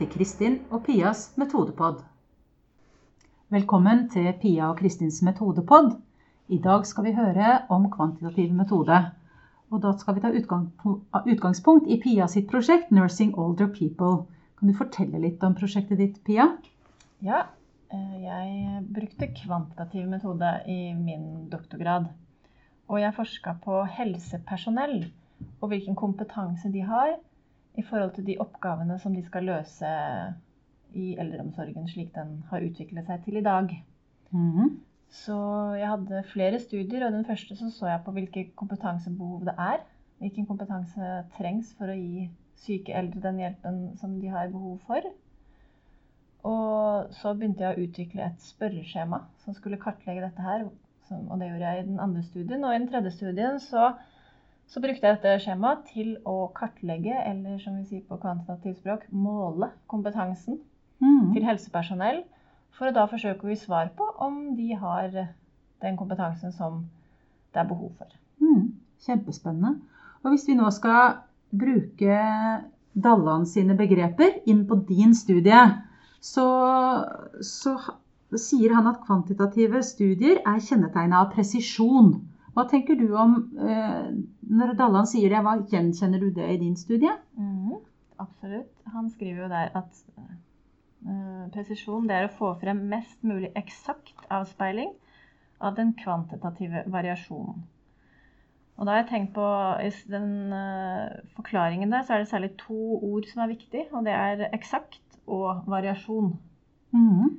til Kristin og Pias metodepod. Velkommen til Pia og Kristins metodepod. I dag skal vi høre om kvantitativ metode. Og da skal vi ta utgangspunkt i Pia sitt prosjekt 'Nursing Older People'. Kan du fortelle litt om prosjektet ditt, Pia? Ja, eh, jeg brukte kvantitativ metode i min doktorgrad. Og jeg forska på helsepersonell og hvilken kompetanse de har i forhold til de oppgavene som de skal løse i eldreomsorgen slik den har utviklet seg til i dag. Mm -hmm. Så jeg hadde flere studier, og den første så, så jeg på hvilke kompetansebehov det er. Hvilken kompetanse trengs for å gi syke eldre den hjelpen som de har behov for. Og så begynte jeg å utvikle et spørreskjema som skulle kartlegge dette her. Og det gjorde jeg i den andre studien. Og i den tredje studien så så brukte jeg dette skjemaet til å kartlegge, eller som vi sier på kvantitativt språk, måle kompetansen mm. til helsepersonell. For å da forsøke å gi svar på om de har den kompetansen som det er behov for. Mm. Kjempespennende. Og hvis vi nå skal bruke Dalland sine begreper inn på din studie, så, så sier han at kvantitative studier er kjennetegna av presisjon. Hva tenker du om eh, Når Dalland sier det, hva gjenkjenner du det i din studie? Mm, absolutt. Han skriver jo der at uh, presisjon det er å få frem mest mulig eksakt avspeiling av den kvantitative variasjonen. Og da har jeg tenkt på I den uh, forklaringen der så er det særlig to ord som er viktig, og det er eksakt og variasjon. Mm.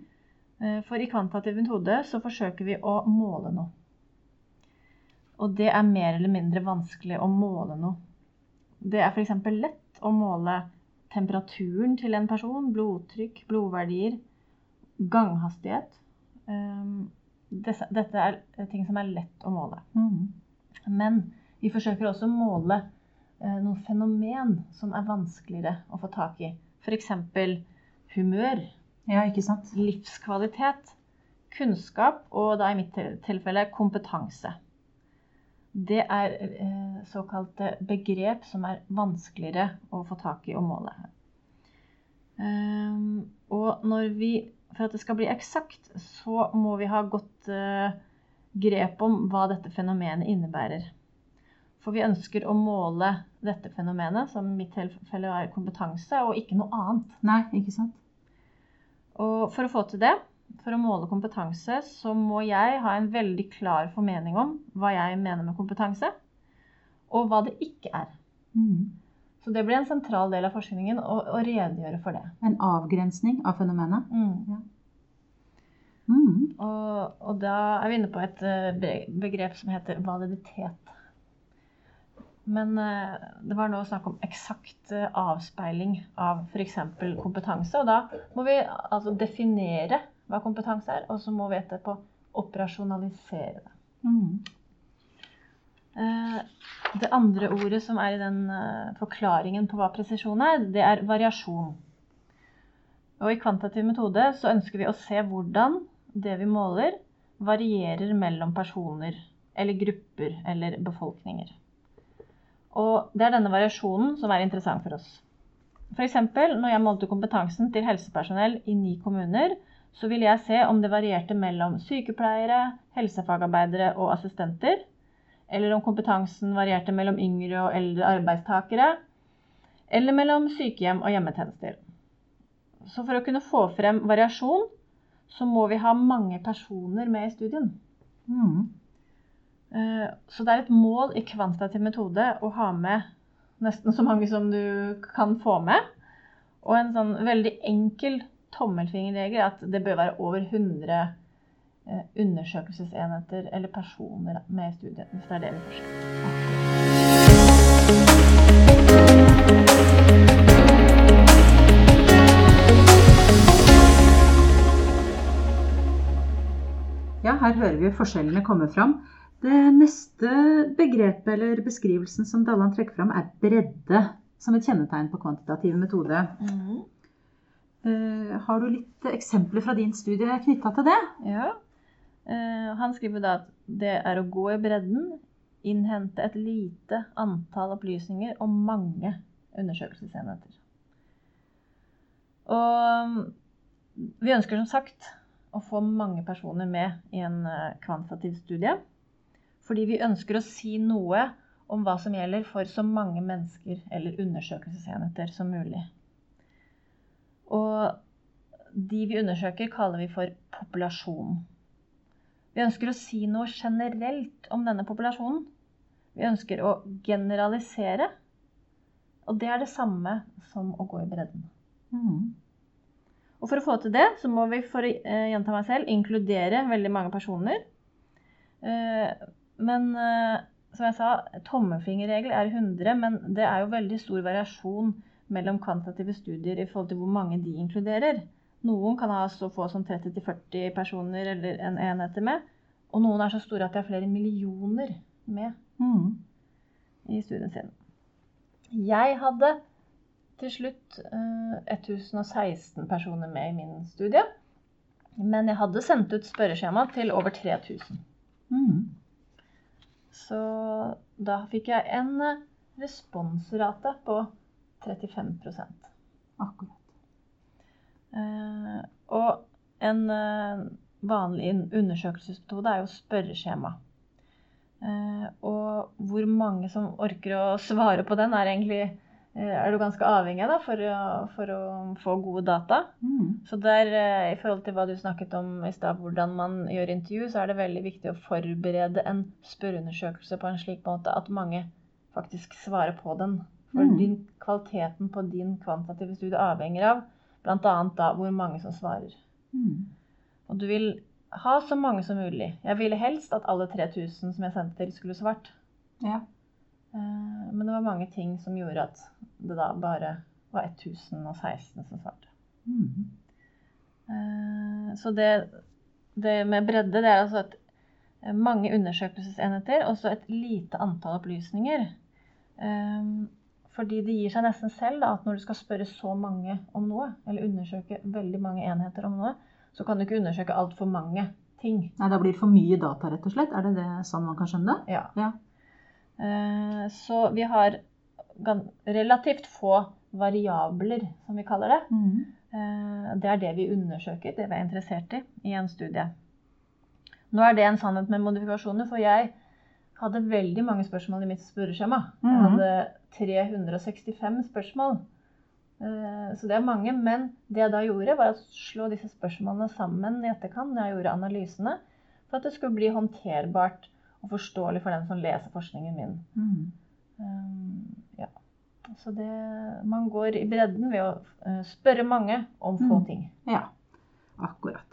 Uh, for i kvantitativ metode så forsøker vi å måle noe. Og det er mer eller mindre vanskelig å måle noe. Det er f.eks. lett å måle temperaturen til en person, blodtrykk, blodverdier, ganghastighet. Ehm, dette er ting som er lett å måle. Mm. Men vi forsøker også å måle eh, noen fenomen som er vanskeligere å få tak i. F.eks. humør. Ja? Livskvalitet. Kunnskap, og da i mitt tilfelle kompetanse det er eh, såkalte begrep som er vanskeligere å få tak i og måle. Um, og når vi, for at det skal bli eksakt, så må vi ha godt uh, grep om hva dette fenomenet innebærer. For vi ønsker å måle dette fenomenet, som i mitt tilfelle er kompetanse, og ikke noe annet. Nei, ikke sant? Og for å få til det, for å måle kompetanse, så må jeg ha en veldig klar formening om hva jeg mener med kompetanse, og hva det ikke er. Mm. Så det blir en sentral del av forskningen å, å redegjøre for det. En avgrensning av fenomenet? Mm. Ja. Mm. Og, og, da er vi inne på et eh, begrep som heter validitet. Men uh, det var nå snakk om eksakt uh, avspeiling av f.eks. kompetanse. Og da må vi altså definere hva kompetanse er, og så må vi etterpå operasjonalisere det. Mm. Eh, det andre ordet som er i den eh, forklaringen på hva presisjon er, det er variasjon. Og I kvantitativ metode så ønsker vi å se hvordan det vi måler, varierer mellom personer eller grupper eller befolkninger. Og det er denne variasjonen som er interessant for oss. F.eks. når jeg målte kompetansen til helsepersonell i ni kommuner, så ville jeg se om det varierte mellom sykepleiere, helsefagarbeidere og assistenter, eller om kompetansen varierte mellom yngre og eldre arbeidstakere, eller mellom sykehjem og hjemmetjenester. Så for å kunne få frem variasjon, så må vi ha mange personer med i studien. Mm. Eh, så det er et mål i kvantitativ metode å ha med nesten så mange som du kan få med. Og en sånn veldig enkel tommelfingerregel er at det bør være over 100 eh, undersøkelsesenheter eller personer med i studiet, hvis det er det vi forsker Ja, her hører vi forskjellene komme fram. Det neste begrepet eller beskrivelsen som Dalland trekker fram, er bredde som et kjennetegn på kvantitativ metode. Mm. Uh, har du litt eksempler fra din studie knytta til det? Ja. Uh, han skriver da at det er å gå i bredden, innhente et lite antall opplysninger om mange undersøkelsesenheter. Og vi ønsker som sagt å få mange personer med i en eh, kvantitativ studie. Fordi vi ønsker å si noe om hva som gjelder for så mange mennesker eller undersøkelsesenheter som mulig. Og de vi undersøker, kaller vi for populasjon. Vi ønsker å si noe generelt om denne populasjonen. Vi ønsker å generalisere. Og det er det samme som å gå i bredden. Mm. Og for å få til det, så må vi, for å eh, gjenta meg selv, inkludere veldig mange personer. Eh, men eh, som jeg sa, tommefingerregel er 100, men det er jo veldig stor variasjon mellom kvantitative studier i forhold til hvor mange de inkluderer. Noen kan ha så få som 30-40 personer eller en enheter med. Og noen er så store at de har flere millioner med Mm. i studien sin. Jeg hadde til slutt eh, 1016 personer med i min studie. Men jeg hadde sendt ut spørreskjema til over 3000. Mm. Så da fikk jeg en eh, responsrate på 35 Akkurat. Eh, og en eh, vanlig un- undersøkelsesmetode er jo spørreskjema. Eh, og hvor mange som orker å svare på den, er egentlig eh, er du ganske avhengig av for, for å få gode data. Mm. Så der, eh, i forhold til hva du snakket om i stad, hvordan man gjør intervju, så er det veldig viktig å forberede en spørreundersøkelse på en slik måte at mange faktisk svarer på den. For Mm. din, kvaliteten på din kvantitative studie avhenger av bl.a. da hvor mange som svarer. Mm. Og du vil ha så mange som mulig. Jeg ville helst at alle 3000 som jeg sendte til, skulle svart. Ja. Eh, Men det var mange ting som gjorde at det da bare var 1016 som svarte. Mm. Eh, Så det, det med bredde, det er altså et eh, mange undersøkelsesenheter og så et lite antall opplysninger. Fordi det gir seg nesten selv da, at når du skal spørre så mange om noe, eller undersøke veldig mange enheter om noe, så kan du ikke undersøke altfor mange ting. Nei, da blir det for mye data, rett og slett. Er det det sånn man kan skjønne det? Ja. Ja. Eh, Så vi har relativt få variabler, som vi kaller det. Mm. Eh, Det er det vi undersøker, det vi er interessert i, i en studie. Nå er det en sannhet med modifikasjoner, for jeg hadde veldig mange spørsmål i mitt spørreskjema. Jeg Mhm. hadde 365 spørsmål. Eh, Så det er mange. Men det jeg da gjorde, var å slå disse spørsmålene sammen i etterkant når jeg gjorde analysene, for at det skulle bli håndterbart og forståelig for den som leser forskningen min. Mm. Ja. Så det, man går i bredden ved å eh, spørre mange om få Mm. ting. Ja, akkurat.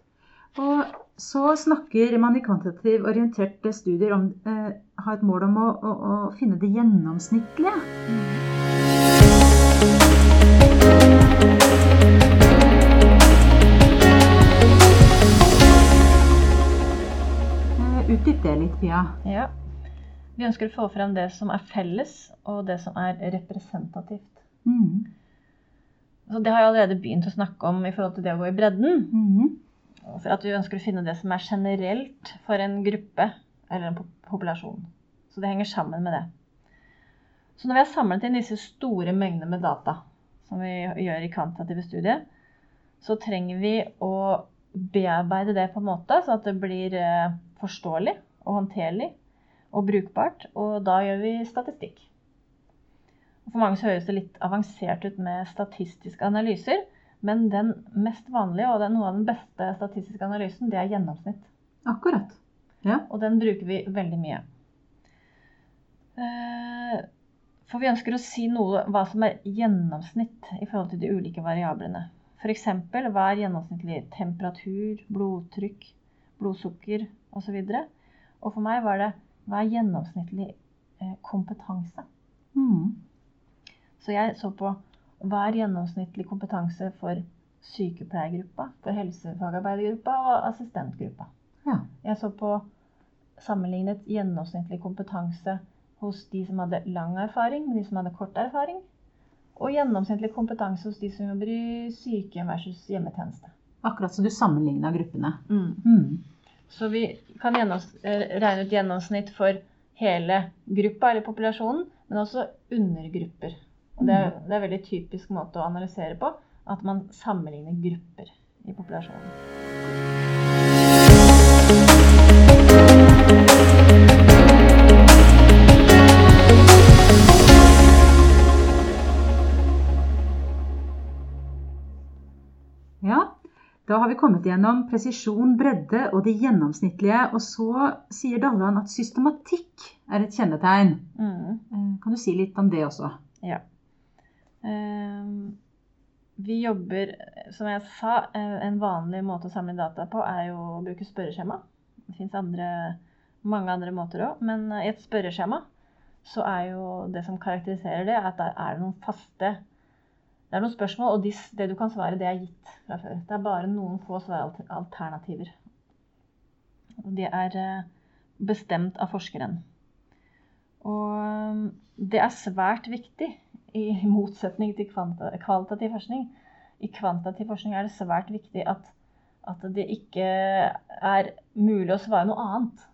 Og så snakker man i kvantitativ orienterte studier om eh, ha et mål om å, å, å finne det gjennomsnittlige. Eh, Utdyp det litt, Pia. Ja. Vi ønsker å få frem det som er felles, og det som er representativt. Mm. Så det har jeg allerede begynt å snakke om i forhold til det å gå i bredden. Mm. For at vi ønsker å finne det som er generelt for en gruppe eller en populasjon. Så det henger sammen med det. Så når vi har samlet inn disse store mengdene med data, som vi gjør i kvantitative studier, så trenger vi å bearbeide det på en måte så at det blir eh, forståelig og håndterlig og brukbart. Og da gjør vi statistikk. For mange så høres det litt avansert ut med statistiske analyser, men den mest vanlige og den, noe av den beste statistiske analysen, det er gjennomsnitt. Akkurat. Ja. Og den bruker vi veldig mye. Eh, For vi ønsker å si noe hva som er gjennomsnitt i forhold til de ulike variablene. F.eks. hva er gjennomsnittlig temperatur, blodtrykk, blodsukker osv. Og for meg var det hva er gjennomsnittlig eh, kompetanse. Mm. Så jeg så på hva er gjennomsnittlig kompetanse for sykepleiergruppa, for helsefagarbeidergruppa og assistentgruppa. Ja. Jeg så på sammenlignet gjennomsnittlig kompetanse hos de som hadde lang erfaring med de som hadde kort erfaring. Og gjennomsnittlig kompetanse hos de som jobber i sykehjem versus hjemmetjeneste. Akkurat så du sammenligna gruppene. Mm. Mm. Så vi kan eh, regne ut gjennomsnitt for hele gruppa eller populasjonen, men også undergrupper. Og det, er, det er en veldig typisk måte å analysere på. at man sammenligner grupper i populasjonen. Ja, da har vi kommet gjennom presisjon, bredde og det gjennomsnittlige. Og så sier Dalland at systematikk er et kjennetegn. Mm. Eh, Kan du si litt om det også? Ja. Ehm, vi jobber, som jeg sa, eh, en vanlig måte å samle data på er jo å bruke spørreskjema. Det fins mange andre måter òg, men eh, i et spørreskjema så er jo det som karakteriserer det, at der er det noen faste Det er noen spørsmål, og det du kan svare, det er gitt fra før. Det er bare noen få svaralternativer. Og de er eh, bestemt av forskeren. Og det er svært viktig, i motsetning til kvalitativ forskning. I kvantitativ forskning er det svært viktig at, at det ikke er mulig å svare noe annet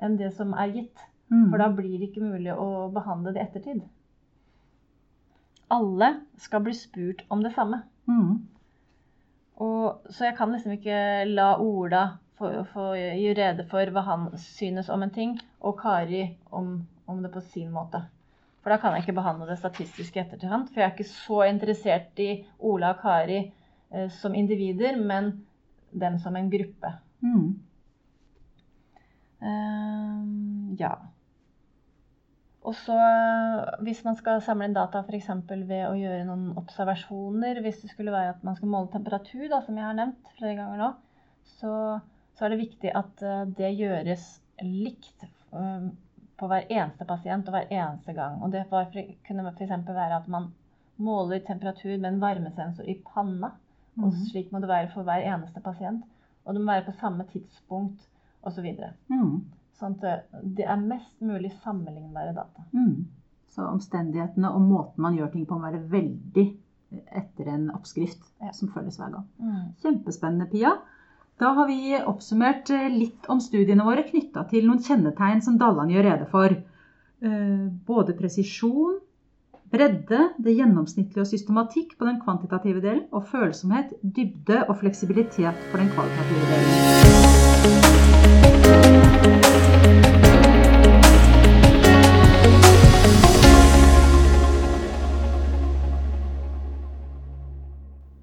enn det som er gitt. Mm. For da blir det ikke mulig å behandle det i ettertid. Alle skal bli spurt om det samme. Mm. Og, så jeg kan liksom ikke la Ola få, få rede for hva han synes om en ting, og Kari om, om det på sin måte. For da kan jeg ikke behandle det statistisk i etterhånd. For jeg er ikke så interessert i Ola og Kari eh, som individer, men dem som en gruppe. Mm. Ehm, ja. Og så hvis man skal samle inn data f.eks. ved å gjøre noen observasjoner, hvis det skulle være at man skal måle temperatur, da, som jeg har nevnt flere ganger nå, så, så er det viktig at eh, det gjøres likt eh, på hver eneste pasient og hver eneste gang. Og det var, kunne f.eks. være at man måler temperatur med en varmesensor i panna. Og Mhm. slik må det være for hver eneste pasient. Og det må være på samme tidspunkt osv. Så Mm. sånn at det- det er mest mulig sammenlignbare data. Mm. Så omstendighetene og måten man gjør ting på må være veldig etter en oppskrift Ja. som følges hver gang. Mm. Kjempespennende, Pia. Da har vi oppsummert eh, litt om studiene våre knytta til noen kjennetegn som Dalland gjør rede for. Eh, Både presisjon, bredde, det gjennomsnittlige og systematikk på den kvantitative delen, og følsomhet, dybde og fleksibilitet for den kvalitative delen.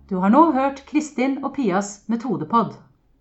Du har nå hørt Kristin og Pias metodepod.